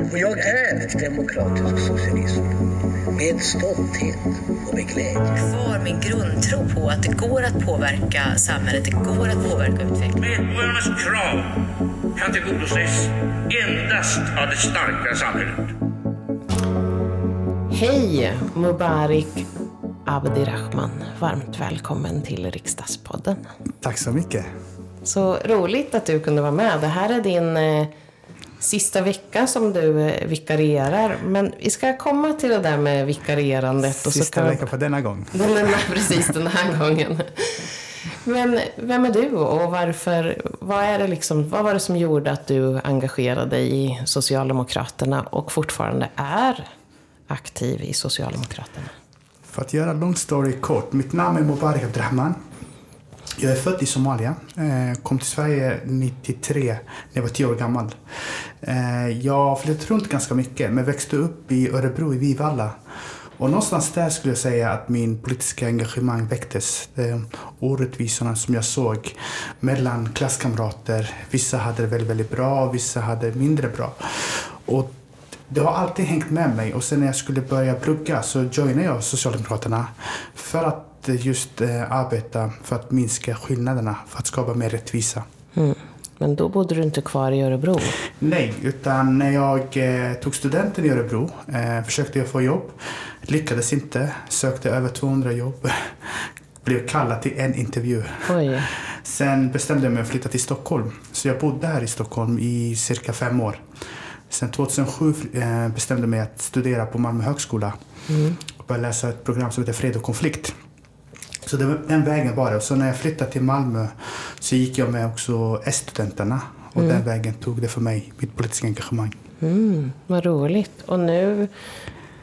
Och jag är demokratisk socialism. Med stolthet och med glädje. Kvar min grundtro på att det går att påverka samhället, det går att påverka utvecklingen. Medborgarnas krav kan tillgodoses endast av det starka samhället. Hej Mubarik Abdirahman. Varmt välkommen till Riksdagspodden. Tack så mycket. Så roligt att du kunde vara med. Det här är din eh, sista vecka som du eh, vikarierar. Men vi ska komma till det där med vikarierandet. Och Sista så kan... veckan för denna gång. Den är precis den här gången. Men vem är du och varför, vad, är det liksom, vad var det som gjorde att du engagerade dig i Socialdemokraterna och fortfarande är aktiv i Socialdemokraterna? För att göra lång story kort. Mitt namn är Mubarak Abdrahman. Jag är född i Somalia. Eh, kom till Sverige 93 när jag var 10 år gammal. Eh, jag flyttade runt ganska mycket men växte upp i Örebro i Vivalla. Och någonstans där skulle jag säga att min politiska engagemang väcktes. De orättvisorna som jag såg mellan klasskamrater. Vissa hade det väldigt, väldigt bra vissa hade det mindre bra. Och det har alltid hängt med mig och sen när jag skulle börja plugga så joinade jag Socialdemokraterna för att just eh, arbeta för att minska skillnaderna, för att skapa mer rättvisa. Mm. Men då bodde du inte kvar i Örebro? Nej, utan när jag eh, tog studenten i Örebro eh, försökte jag få jobb. Lyckades inte, sökte över 200 jobb. Blev kallad till en intervju. Oj. Sen bestämde jag mig att flytta till Stockholm. Så jag bodde här i Stockholm i cirka fem år. Sen 2007 eh, bestämde jag mig att studera på Malmö högskola. Mm. Och började läsa ett program som heter Fred och konflikt. Så det var den vägen det. Och så när jag flyttade till Malmö så gick jag med också S-studenterna. Och Mm. den vägen tog det för mig, mitt politiska engagemang. Mm, vad roligt. Och nu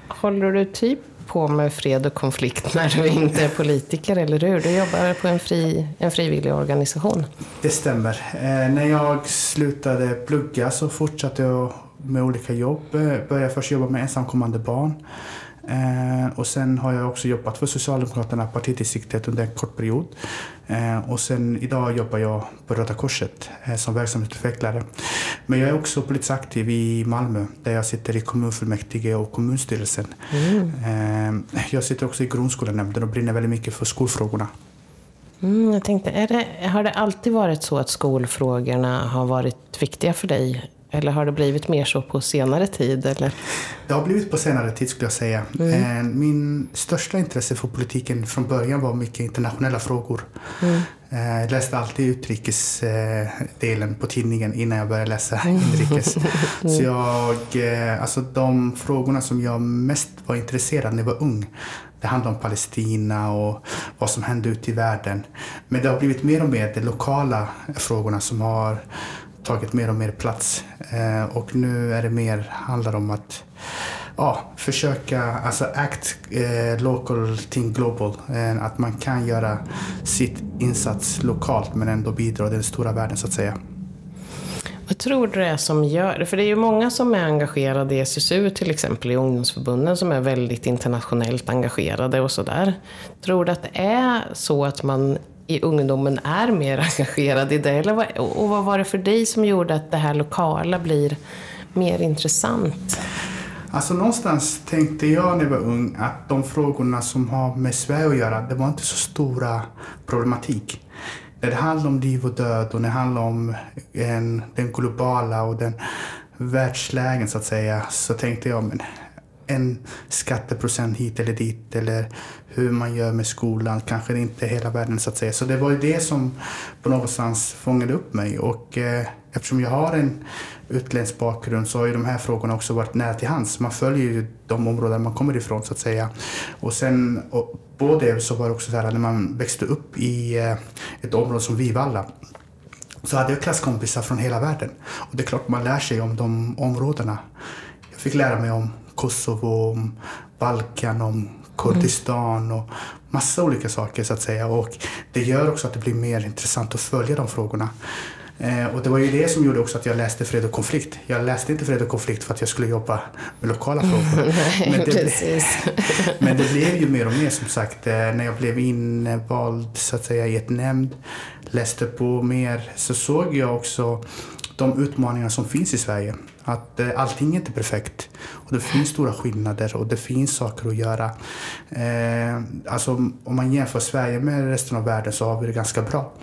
håller du typ på med fred och konflikt när du inte är politiker, eller hur? Du jobbar på en, fri, en frivillig organisation. Det stämmer. Eh, när jag slutade plugga så fortsatte jag med olika jobb. Eh, Började först jobba med ensamkommande barn. Eh, och sen har jag också jobbat för Socialdemokraterna, partidistriktet, under en kort period. Eh, och sen idag jobbar jag på Röda Korset eh, som verksamhetsutvecklare. Men jag är också politiskt aktiv i Malmö där jag sitter i kommunfullmäktige och kommunstyrelsen. Eh, jag sitter också i grundskolenämnden och brinner väldigt mycket för skolfrågorna. Mm, jag tänkte, det, har det alltid varit så att skolfrågorna har varit viktiga för dig? Eller har det blivit mer så på senare tid? Eller? Det har blivit på senare tid skulle jag säga. Eh, Min största intresse för politiken från början var mycket internationella frågor. Eh, Jag läste alltid utrikesdelen på tidningen innan jag började läsa inrikes. Så jag, eh, alltså de frågorna som jag mest var intresserad när jag var ung, det handlade om Palestina och vad som hände ute i världen. Men det har blivit mer och mer de lokala frågorna som har tagit mer och mer plats. Eh, och nu är det mer, handlar om att ja, försöka, alltså act eh, local, think global. Eh, att man kan göra sitt insats lokalt men ändå bidra till den stora världen så att säga. Vad tror du det är som gör det? För det är ju många som är engagerade i SSU, till exempel i ungdomsförbunden, som är väldigt internationellt engagerade och sådär. Tror du att det är så att man i ungdomen är mer engagerad i det? Eller vad, och vad var det för dig som gjorde att det här lokala blir mer intressant? Alltså någonstans tänkte jag när jag var ung att de frågorna som har med Sverige att göra, det var inte så stora problematik. När det handlar om liv och död och när det handlar om en, den globala och den världslägen så att säga, så tänkte jag men en skatteprocent hit eller dit eller hur man gör med skolan, kanske inte hela världen så att säga. Så det var ju det som på någonstans fångade upp mig och eh, eftersom jag har en utländsk bakgrund så har ju de här frågorna också varit nära till hands. Man följer ju de områden man kommer ifrån så att säga. Och sen och på det så var det också så här när man växte upp i eh, ett område som Vivalla så hade jag klasskompisar från hela världen. Och det är klart man lär sig om de områdena. Jag fick lära mig om Kosovo, om Balkan, om Kurdistan och massa olika saker så att säga. Och det gör också att det blir mer intressant att följa de frågorna. Eh, och det var ju det som gjorde också att jag läste fred och konflikt. Jag läste inte fred och konflikt för att jag skulle jobba med lokala frågor. men, det, men det blev ju mer och mer som sagt. Eh, när jag blev invald så att säga i ett nämnd, läste på mer, så såg jag också de utmaningar som finns i Sverige. Att eh, allting är inte perfekt. Och det finns stora skillnader och det finns saker att göra. Eh, alltså, om man jämför Sverige med resten av världen så har vi det ganska bra.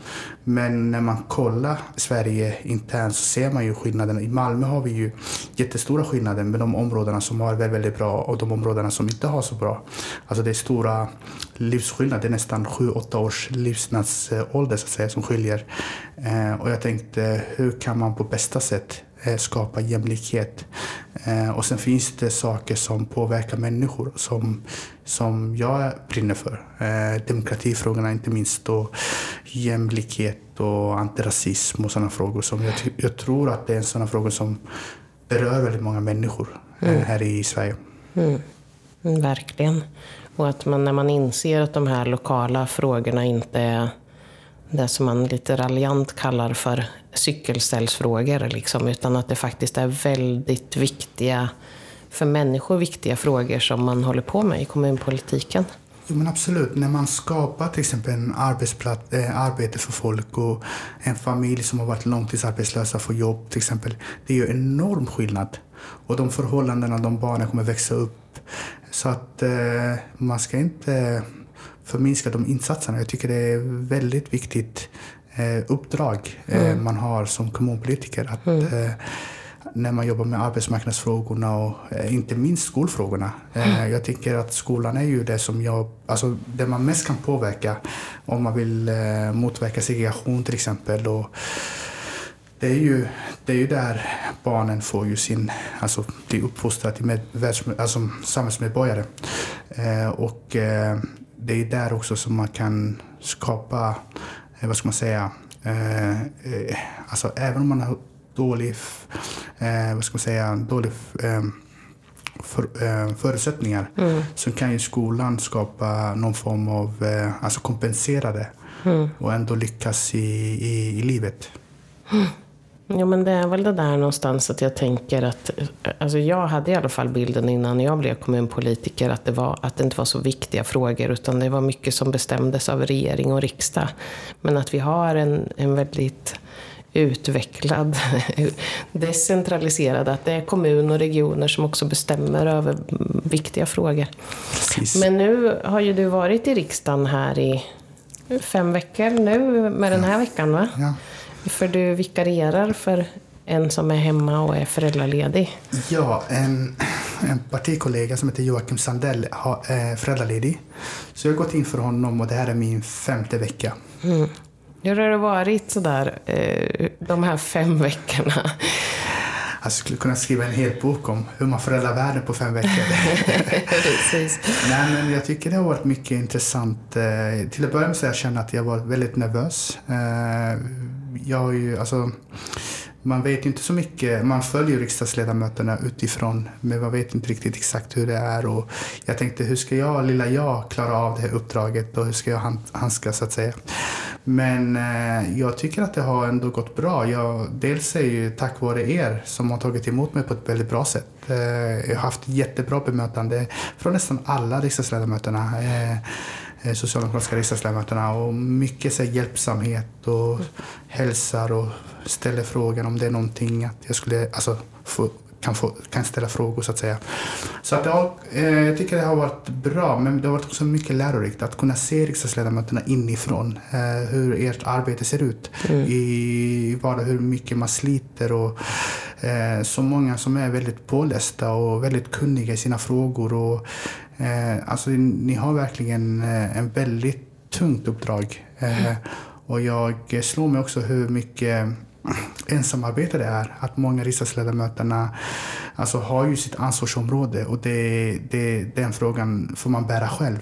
Men när man kollar Sverige internt så ser man ju skillnaderna. I Malmö har vi ju jättestora skillnader med de områdena som har väldigt, väldigt bra och de områdena som inte har så bra. Alltså det är stora livsskillnader. Det är nästan 7-8 års livsnadsålder så att säga, som skiljer. Eh, och jag tänkte, hur kan man på bästa sätt skapa jämlikhet? Eh, och sen finns det saker som påverkar människor som, som jag brinner för. Eh, demokratifrågorna inte minst och jämlikhet och antirasism och sådana frågor. Som jag, jag tror att det är sådana frågor som berör väldigt många människor eh, Mm. här i Sverige. Mm, verkligen. Och att man, när man inser att de här lokala frågorna inte är det som man lite raljant kallar för cykelställsfrågor, liksom, utan att det faktiskt är väldigt viktiga, för människor viktiga frågor som man håller på med i kommunpolitiken. Jo, men absolut. När man skapar till exempel en arbetsplats, eh, arbete för folk och en familj som har varit långtidsarbetslösa får jobb till exempel. Det gör enorm skillnad. Och de förhållandena de barnen kommer växa upp. Så att eh, man ska inte förminska de insatserna. Jag tycker det är väldigt viktigt eh, uppdrag eh, man har som kommunpolitiker. Att, eh, när man jobbar med arbetsmarknadsfrågorna och eh, inte minst skolfrågorna. Eh, jag tycker att skolan är ju det som jag, alltså det man mest kan påverka om man vill motverka segregation till exempel. Och det är ju, det är ju där barnen får ju sin, alltså blir uppfostrade till med, alltså, samhällsmedborgare. Eh, och eh, det är där också som man kan skapa, eh, vad ska man säga, eh, eh, alltså även om man har dålig, eh, vad ska man säga, dålig eh, för, eh, förutsättningar så kan ju skolan skapa någon form av, eh, alltså kompensera det och ändå lyckas i, i, i livet. Ja, men det är väl det där någonstans att jag tänker att, alltså jag hade i alla fall bilden innan jag blev kommunpolitiker att det, var, att det inte var så viktiga frågor utan det var mycket som bestämdes av regering och riksdag. Men att vi har en, en väldigt utvecklad, decentraliserad, att det är kommun och regioner som också bestämmer över viktiga frågor. Precis. Men nu har ju du varit i riksdagen här i fem veckor nu med den här veckan va? Ja. För du vikarierar för en som är hemma och är föräldraledig. Ja, en, en partikollega som heter Joakim Sandell har- är föräldraledig. Så jag har gått in för honom och det här är min femte vecka. Hur har det varit sådär eh, de här fem veckorna? Jag skulle kunna skriva en hel bok om hur man föräldrar världen på fem veckor. Precis. Nej, men jag tycker det har varit mycket intressant. Eh, Till att börja med så jag känner att jag var väldigt nervös. Jag ju, alltså, man vet ju inte så mycket. Man följer riksdagsledamöterna utifrån, men man vet inte riktigt exakt hur det är. Och jag tänkte, hur ska jag, lilla jag, klara av det här uppdraget och hur ska jag handskas så att säga. Men eh, jag tycker att det har ändå gått bra. Jag, dels är ju tack vare er som har tagit emot mig på ett väldigt bra sätt. Eh, jag har haft jättebra bemötande från nästan alla riksdagsledamöterna. Eh, socialdemokratiska riksdagsledamöterna och mycket så hjälpsamhet och hälsar och ställer frågan om det är någonting att jag skulle, alltså, få, kan, få, kan ställa frågor så att säga. Så att har, eh, jag tycker det har varit bra men det har varit också mycket lärorikt att kunna se riksdagsledamöterna inifrån. Eh, hur ert arbete ser ut i vardag, hur mycket man sliter och eh, så många som är väldigt pålästa och väldigt kunniga i sina frågor. Och, eh, alltså, ni har verkligen eh, en väldigt tungt uppdrag. Eh, och jag slår mig också hur mycket ensamarbete det är. Att många riksdagsledamöterna alltså, har ju sitt ansvarsområde och det, det, den frågan får man bära själv.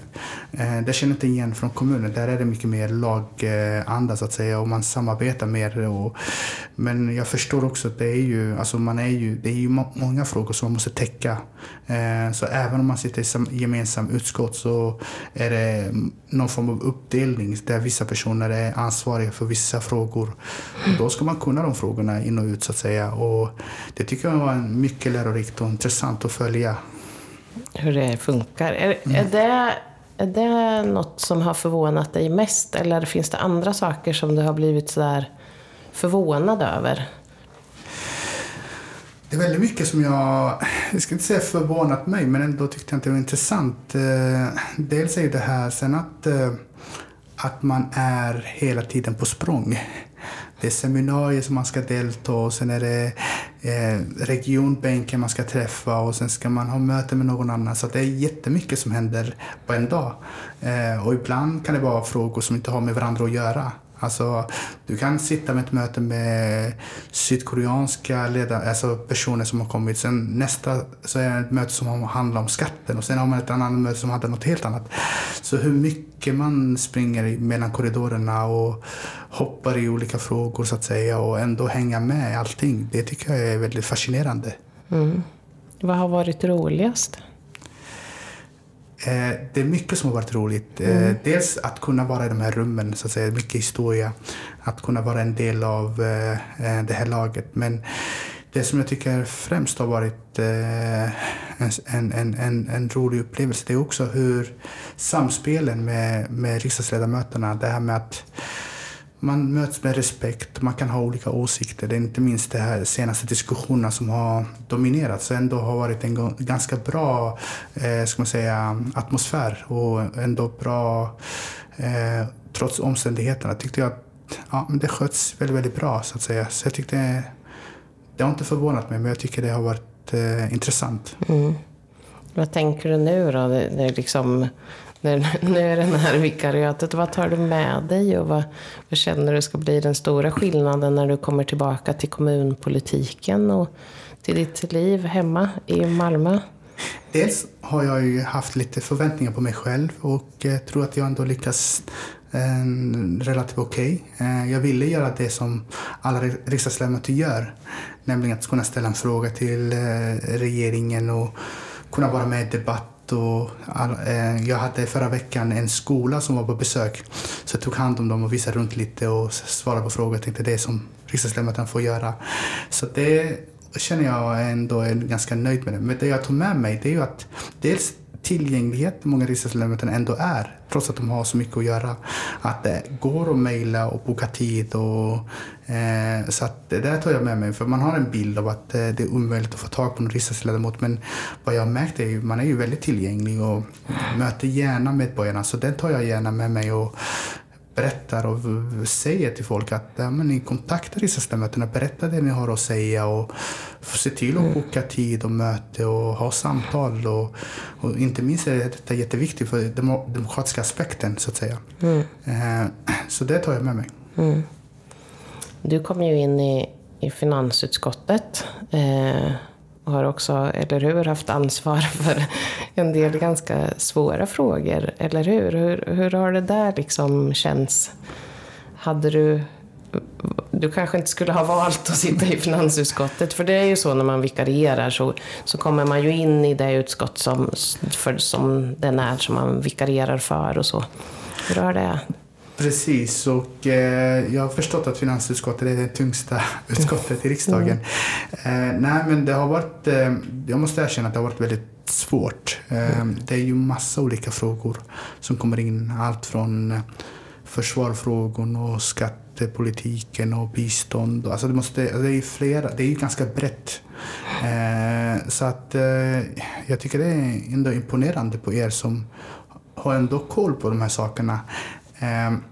Eh, det känner jag inte igen från kommunen. Där är det mycket mer laganda så att säga och man samarbetar mer. Och, men jag förstår också att det är ju, alltså, man är ju, det är ju må- många frågor som man måste täcka. Eh, så även om man sitter i gemensamt utskott så är det någon form av uppdelning där vissa personer är ansvariga för vissa frågor. Och då ska man kunna de frågorna in och ut så att säga. Och det tycker jag var en mycket lärorikt och intressant att följa. Hur det funkar. Är, är, det, är det något som har förvånat dig mest? Eller finns det andra saker som du har blivit sådär förvånad över? Det är väldigt mycket som jag, jag ska inte säga förvånat mig, men ändå tyckte jag att det var intressant. Eh, dels är ju det här sen att, eh, att man är hela tiden på språng. Det är seminarier som man ska delta och sen är det eh, regionbänken man ska träffa och sen ska man ha möte med någon annan. Så det är jättemycket som händer på en dag. Eh, och ibland kan det vara frågor som inte har med varandra att göra. Alltså, du kan sitta med ett möte med sydkoreanska ledare, alltså personer som har kommit. Sen nästa så är det ett möte som handlar om skatten och sen har man ett annat möte som handlar om något helt annat. Så hur mycket man springer mellan korridorerna och hoppar i olika frågor så att säga och ändå hänga med i allting. Det tycker jag är väldigt fascinerande. Mm. Vad har varit roligast? Eh, det är mycket som har varit roligt. Eh, mm. Dels att kunna vara i de här rummen, så att säga, mycket historia. Att kunna vara en del av eh, det här laget. Men det som jag tycker främst har varit en, en, en, en rolig upplevelse, det är också hur samspelen med, med riksdagsledamöterna, det här med att man möts med respekt, man kan ha olika åsikter. Det är inte minst de här senaste diskussionerna som har dominerat, så ändå har varit en ganska bra eh, ska man säga, atmosfär och ändå bra, eh, trots omständigheterna, tyckte jag att ja, men det sköts väldigt, väldigt bra så att säga. Så jag tyckte, det har inte förvånat mig, men jag tycker det har varit eh, intressant. Mm. Vad tänker du nu då? Det, det är liksom när, när det här vikariatet. Vad tar du med dig och vad, vad känner du ska bli den stora skillnaden när du kommer tillbaka till kommunpolitiken och till ditt liv hemma i Malmö? Dels har jag ju haft lite förväntningar på mig själv och eh, tror att jag ändå lyckas eh, relativt okej. Okay. Eh, jag ville göra det som alla riksdagsledamöter gör, nämligen att kunna ställa en fråga till eh, regeringen och kunna vara med i debatt och eh, jag hade förra veckan en skola som var på besök. Så jag tog hand om dem och visade runt lite och svarade på frågor. Jag tänkte det är som riksdagsledamöterna får göra. Så det känner jag ändå är ganska nöjd med det. Men det jag tog med mig det är ju att dels tillgänglighet många riksdagsledamöter ändå är, trots att de har så mycket att göra. Att eh, det går att mejla och boka tid. Och, eh, så att det där tar jag med mig, för man har en bild av att eh, det är omöjligt att få tag på en riksdagsledamot. Men vad jag har märkt är att man är ju väldigt tillgänglig och möter gärna medborgarna. Så den tar jag gärna med mig. Och, berättar och säger till folk att ja, men ni kontaktar riksdagsledamöterna, berätta det ni har att säga och se till att mm. boka tid och möte och ha samtal. Och, och inte minst är detta jätteviktigt för den demokratiska aspekten så att säga. Mm. Eh, så det tar jag med mig. Mm. Du kom ju in i, i finansutskottet. Eh, och har också, eller hur, haft ansvar för en del ganska svåra frågor, eller hur? Hur, hur har det där liksom känts? Hade du du kanske inte skulle ha valt att sitta i finansutskottet, för det är ju så när man vikarierar så, så kommer man ju in i det utskott som, för, som den är som man vikarierar för och så. Hur har det? Precis, och eh, jag har förstått att finansutskottet är det tyngsta utskottet i riksdagen. Mm. Eh, nej, men det har varit, eh, jag måste erkänna att det har varit väldigt svårt. Eh, mm. Det är ju massa olika frågor som kommer in. Allt från eh, försvarfrågor och skattepolitiken och bistånd. Alltså det, måste, alltså det, är flera, det är ju ganska brett. Eh, så att jag tycker det är ändå imponerande på er som har ändå koll på de här sakerna. Ehm,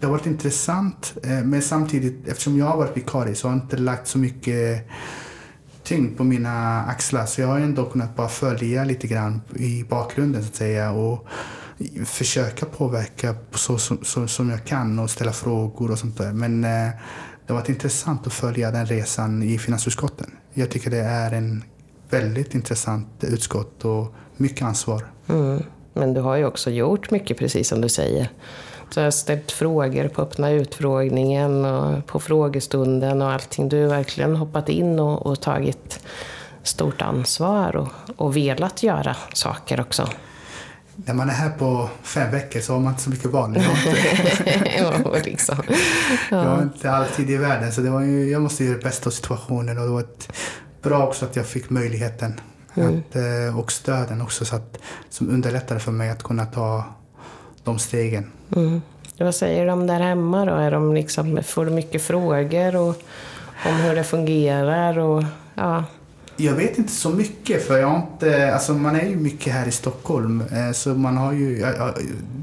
det har varit intressant, eh, men samtidigt eftersom jag har varit vikarie så har jag inte lagt så mycket tyngd på mina axlar. Så jag har ändå kunnat bara följa lite grann i bakgrunden så att säga och försöka påverka så som, så, som jag kan och ställa frågor och sånt där. Men eh, det har varit intressant att följa den resan i finansutskotten. Jag tycker det är en väldigt intressant utskott och mycket ansvar. Mm. Men du har ju också gjort mycket, precis som du säger. Så jag har ställt frågor på öppna utfrågningen och på frågestunden och allting. Du har verkligen hoppat in och, och tagit stort ansvar och, och velat göra saker också. När man är här på fem veckor så har man inte så mycket val. ja, liksom. ja. Jag har inte alltid i världen så det var ju, jag måste göra det bästa av situationen och det var ett, bra också att jag fick möjligheten mm. att, eh, och stöden också så att, som underlättade för mig att kunna ta de stegen. Mm. Vad säger de där hemma då? Är de liksom, får du mycket frågor och, om hur det fungerar? Och, ja. Jag vet inte så mycket för jag har inte, alltså man är ju mycket här i Stockholm eh, så man har ju,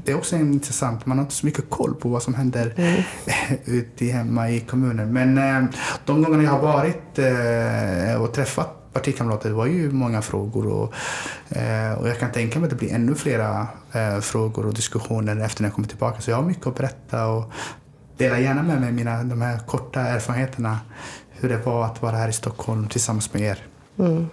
det är också intressant, man har inte så mycket koll på vad som händer mm. ute hemma i kommunen. Men eh, de gångerna jag har varit eh, och träffat partikamrater, det var ju många frågor och, eh, och jag kan tänka mig att det blir ännu flera eh, frågor och diskussioner efter när jag kommer tillbaka. Så jag har mycket att berätta och dela gärna med mig mina de här korta erfarenheterna hur det var att vara här i Stockholm tillsammans med er. Mm.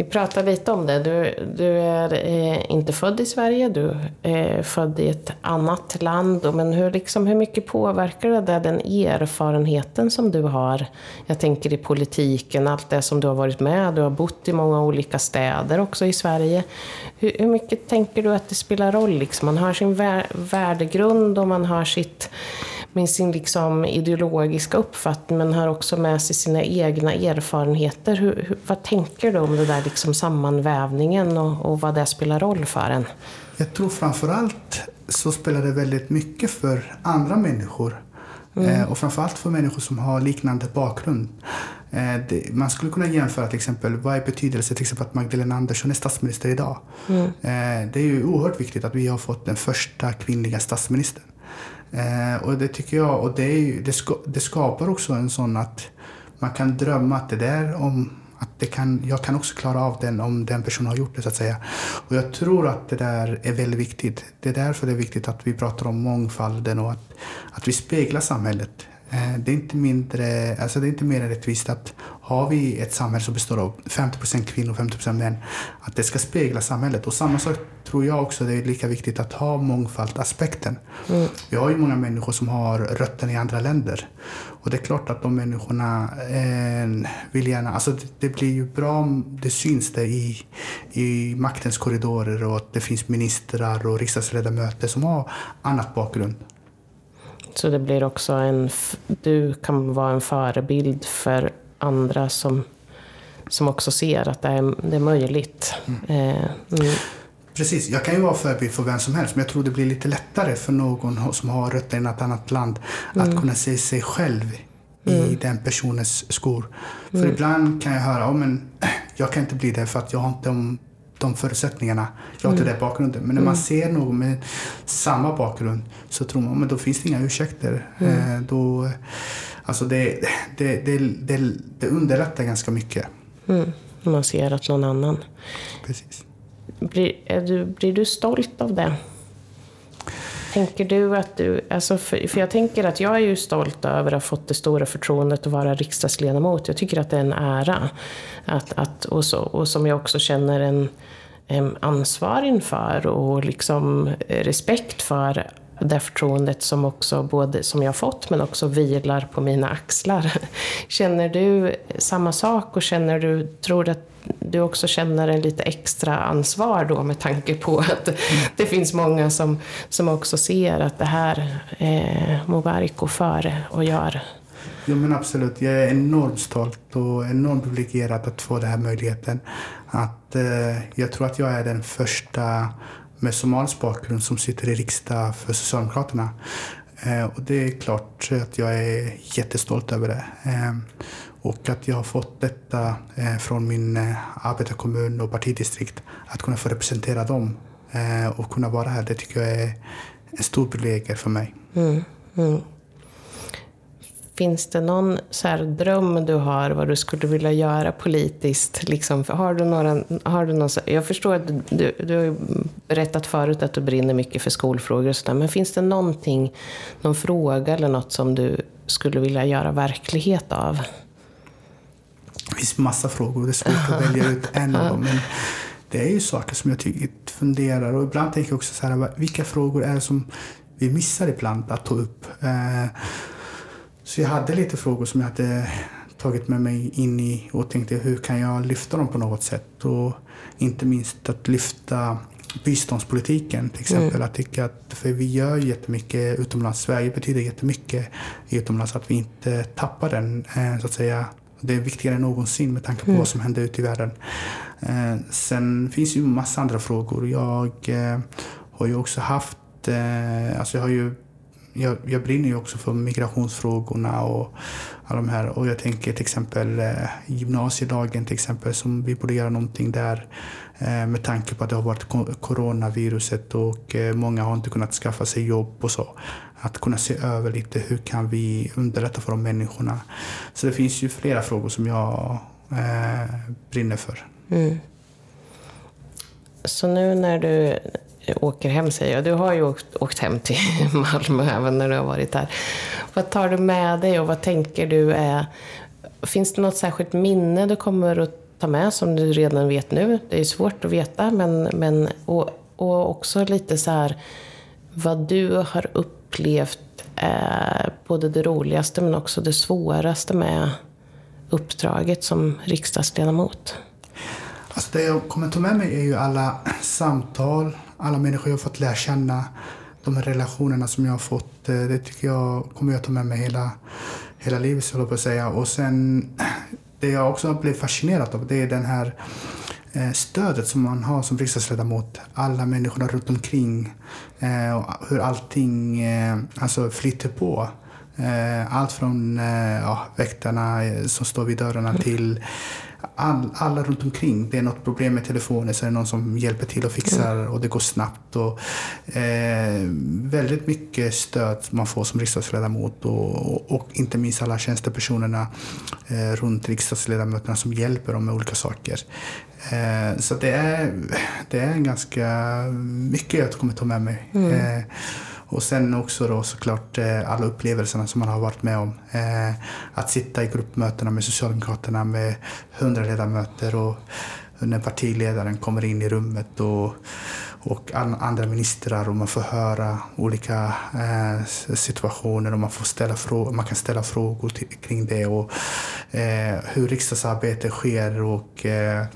Vi pratade lite om det. Du, du är eh, inte född i Sverige, du är född i ett annat land. Men hur, liksom, hur mycket påverkar det den erfarenheten som du har? Jag tänker i politiken, allt det som du har varit med. Du har bott i många olika städer också i Sverige. Hur, hur mycket tänker du att det spelar roll? Liksom? Man har sin värdegrund och man har sitt med sin liksom ideologiska uppfattning men har också med sig sina egna erfarenheter. Hur, hur, vad tänker du om det där liksom sammanvävningen och, och vad det spelar roll för en? Jag tror framförallt så spelar det väldigt mycket för andra människor. Mm. Eh, och framförallt för människor som har liknande bakgrund. Eh, man skulle kunna jämföra till exempel, vad är betydelsen till exempel att Magdalena Andersson är statsminister idag? Mm. Eh, det är ju oerhört viktigt att vi har fått den första kvinnliga statsministern. Eh, och det tycker jag, och det, är, det, ska, det, skapar också en sån att man kan drömma att det där om att det kan, jag kan också klara av den om den personen har gjort det så att säga. Och jag tror att det där är väldigt viktigt. Det är därför det är viktigt att vi pratar om mångfalden och att, att vi speglar samhället. Eh, det är inte mindre, alltså det är inte mer rättvist att har vi ett samhälle som består av 50% kvinnor och 50% män, att det ska spegla samhället. Och samma sak tror jag också det är lika viktigt att ha mångfaldaspekten. Mm. Vi har ju många människor som har rötter i andra länder. Och det är klart att de människorna eh, vill gärna... Alltså det, det, blir ju bra om det syns det i, i maktens korridorer och att det finns ministrar och riksdagsledamöter som har annat bakgrund. Så det blir också en... Du kan vara en förebild för andra som, som också ser att det är, det är möjligt. Mm. Eh, mm. Precis, jag kan ju vara förebild för vem som helst men jag tror det blir lite lättare för någon som har rötter i ett annat land mm. att kunna se sig själv i mm. den personens skor. För mm. ibland kan jag höra, oh, men jag kan inte bli det för att jag har inte de, de förutsättningarna. Jag har inte mm. den bakgrunden. Men när man mm. ser någon med samma bakgrund så tror man, men då finns det inga ursäkter. Mm. Eh, då, alltså det, det, det, det, det underlättar ganska mycket. Mm. Man ser att någon annan. Precis. Blir, är du, blir du stolt av det? Tänker du att du, alltså för, för, jag tänker att jag är ju stolt över att ha fått det stora förtroendet att vara riksdagsledamot. Jag tycker att det är en ära. Att, att, och, så, och som jag också känner en, en ansvar inför och liksom respekt för det förtroendet som också både som jag fått men också vilar på mina axlar. Känner du samma sak och känner du, tror du att du också känner en lite extra ansvar då med tanke på att det finns många som, som också ser att det här eh, Mubarak går före och gör. Jo men absolut, jag är enormt stolt och enormt privilegierad att få den här möjligheten. Att, eh, jag tror att jag är den första med somalisk bakgrund som sitter i riksdag för Socialdemokraterna. Eh, och det är klart att jag är jättestolt över det. Eh, och att jag har fått detta eh, från min eh, arbetarkommun och partidistrikt, att kunna få representera dem eh, och kunna vara här, det tycker jag är en stor privilegium för mig. Mm, mm. Finns det någon så dröm du har vad du skulle vilja göra politiskt? Liksom, har du några, har du någon, jag förstår att du, du har berättat förut att du brinner mycket för skolfrågor och sådär. Men finns det någonting, någon fråga eller något som du skulle vilja göra verklighet av? Det finns massa frågor och det är svårt att välja ut en av dem. Men det är ju saker som jag tycker, funderar och ibland tänker jag också så här, vilka frågor är det som vi missar ibland att ta upp? Eh, så jag hade lite frågor som jag hade tagit med mig in i och tänkte hur kan jag lyfta dem på något sätt? Och inte minst att lyfta biståndspolitiken till exempel. Mm. Jag tycker att, för vi gör jättemycket utomlands. Sverige betyder jättemycket utomlands. Att vi inte tappar den eh, så att säga det är viktigare än någonsin med tanke på mm. vad som händer ute i världen. Eh, sen finns ju massa andra frågor. Jag eh, har ju också haft, alltså jag har ju jag, jag brinner ju också för migrationsfrågorna och alla de här. Och jag tänker till exempel eh, gymnasiedagen till exempel som vi borde göra någonting där eh, med tanke på att det har varit coronaviruset och eh, många har inte kunnat skaffa sig jobb och så. Att kunna se över lite hur kan vi underlätta för de människorna. Så det finns ju flera frågor som jag eh, brinner för. Mm. Så nu när du Eh, åker hem, säger jag. Du har ju åkt, åkt hem till Malmö även när du har varit där. Vad tar du med dig och vad tänker du är... Finns det något särskilt minne du kommer att ta med som du redan vet nu? Det är svårt att veta, men... men och, och också lite så här vad du har upplevt är både det roligaste men också det svåraste med uppdraget som riksdagsledamot. Alltså det jag kommer ta med mig är ju alla samtal, alla människor jag har fått lära känna, de här relationerna som jag har fått. Eh, det tycker jag kommer jag ta med mig hela, hela livet, så jag på att säga. Och sen, det jag också blev fascinerad av, det är den här eh, stödet som man har som riksdagsledamot. Alla människorna runt omkring. Eh, och Hur allting alltså flyter på. Allt från ja, väktarna som står vid dörrarna till all, alla runt omkring. Det är något problem med telefonen så är det någon som hjälper till och fixar och det går snabbt. Och, eh, väldigt mycket stöd man får som riksdagsledamot och, och, och inte minst alla tjänstepersonerna eh, runt riksdagsledamöterna som hjälper dem med olika saker. Eh, så det är, det är ganska mycket jag kommer ta med mig. Eh, och sen också då såklart eh, alla upplevelserna som man har varit med om. Eh, att sitta i gruppmötena med Socialdemokraterna med hundra ledamöter och när partiledaren kommer in i rummet och, och an, andra ministrar och man får höra olika eh, situationer och man, får ställa frå- man kan ställa frågor till, kring det och eh, hur riksdagsarbete sker och eh,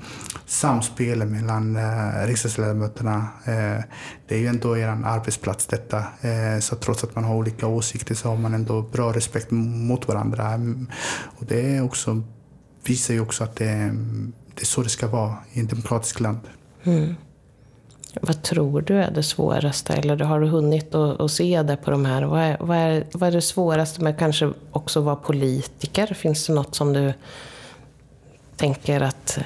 samspelet mellan eh, riksdagsledamöterna. Eh, det är ju ändå er arbetsplats detta. Eh, så trots att man har olika åsikter så har man ändå bra respekt mot varandra. Och det är också, visar ju också att det, det är så det ska vara i ett demokratiskt land. Mm. Vad tror du är det svåraste? Eller har du hunnit att, att se det på de här? Vad är, vad, är, vad är det svåraste med kanske också vara politiker? Finns det något som du tänker att...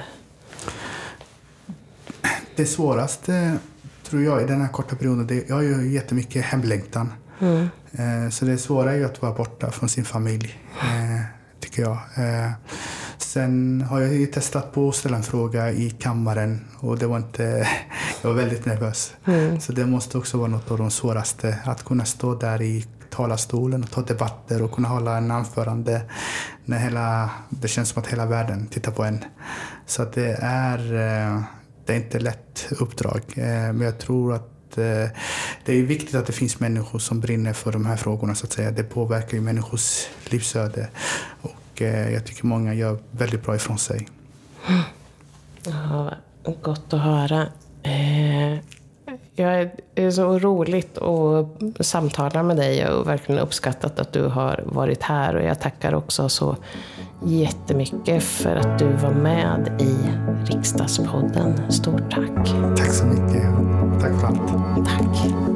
Det svåraste tror jag i den här korta perioden, det, jag har ju jättemycket hemlängtan. Eh, så det svåra är ju att vara borta från sin familj, eh, tycker jag. Eh, sen har jag ju testat på att ställa en fråga i kammaren och det var inte, jag var väldigt nervös. Så det måste också vara något av de svåraste, att kunna stå där i talarstolen och ta debatter och kunna hålla en anförande när hela, det känns som att hela världen tittar på en. Så det är, eh, det är inte lätt uppdrag. Eh, Men jag tror att eh, det är viktigt att det finns människor som brinner för de här frågorna. så att säga. Det påverkar ju människors livsöde. Och jag tycker många gör väldigt bra ifrån sig. Ja, gott att höra. Eh, jag är, det är så roligt att samtala med dig och verkligen uppskattat att du har varit här. Och jag tackar också så jättemycket för att du var med i Riksdagspodden. Stort tack. Tack så mycket. Tack för allt. Tack.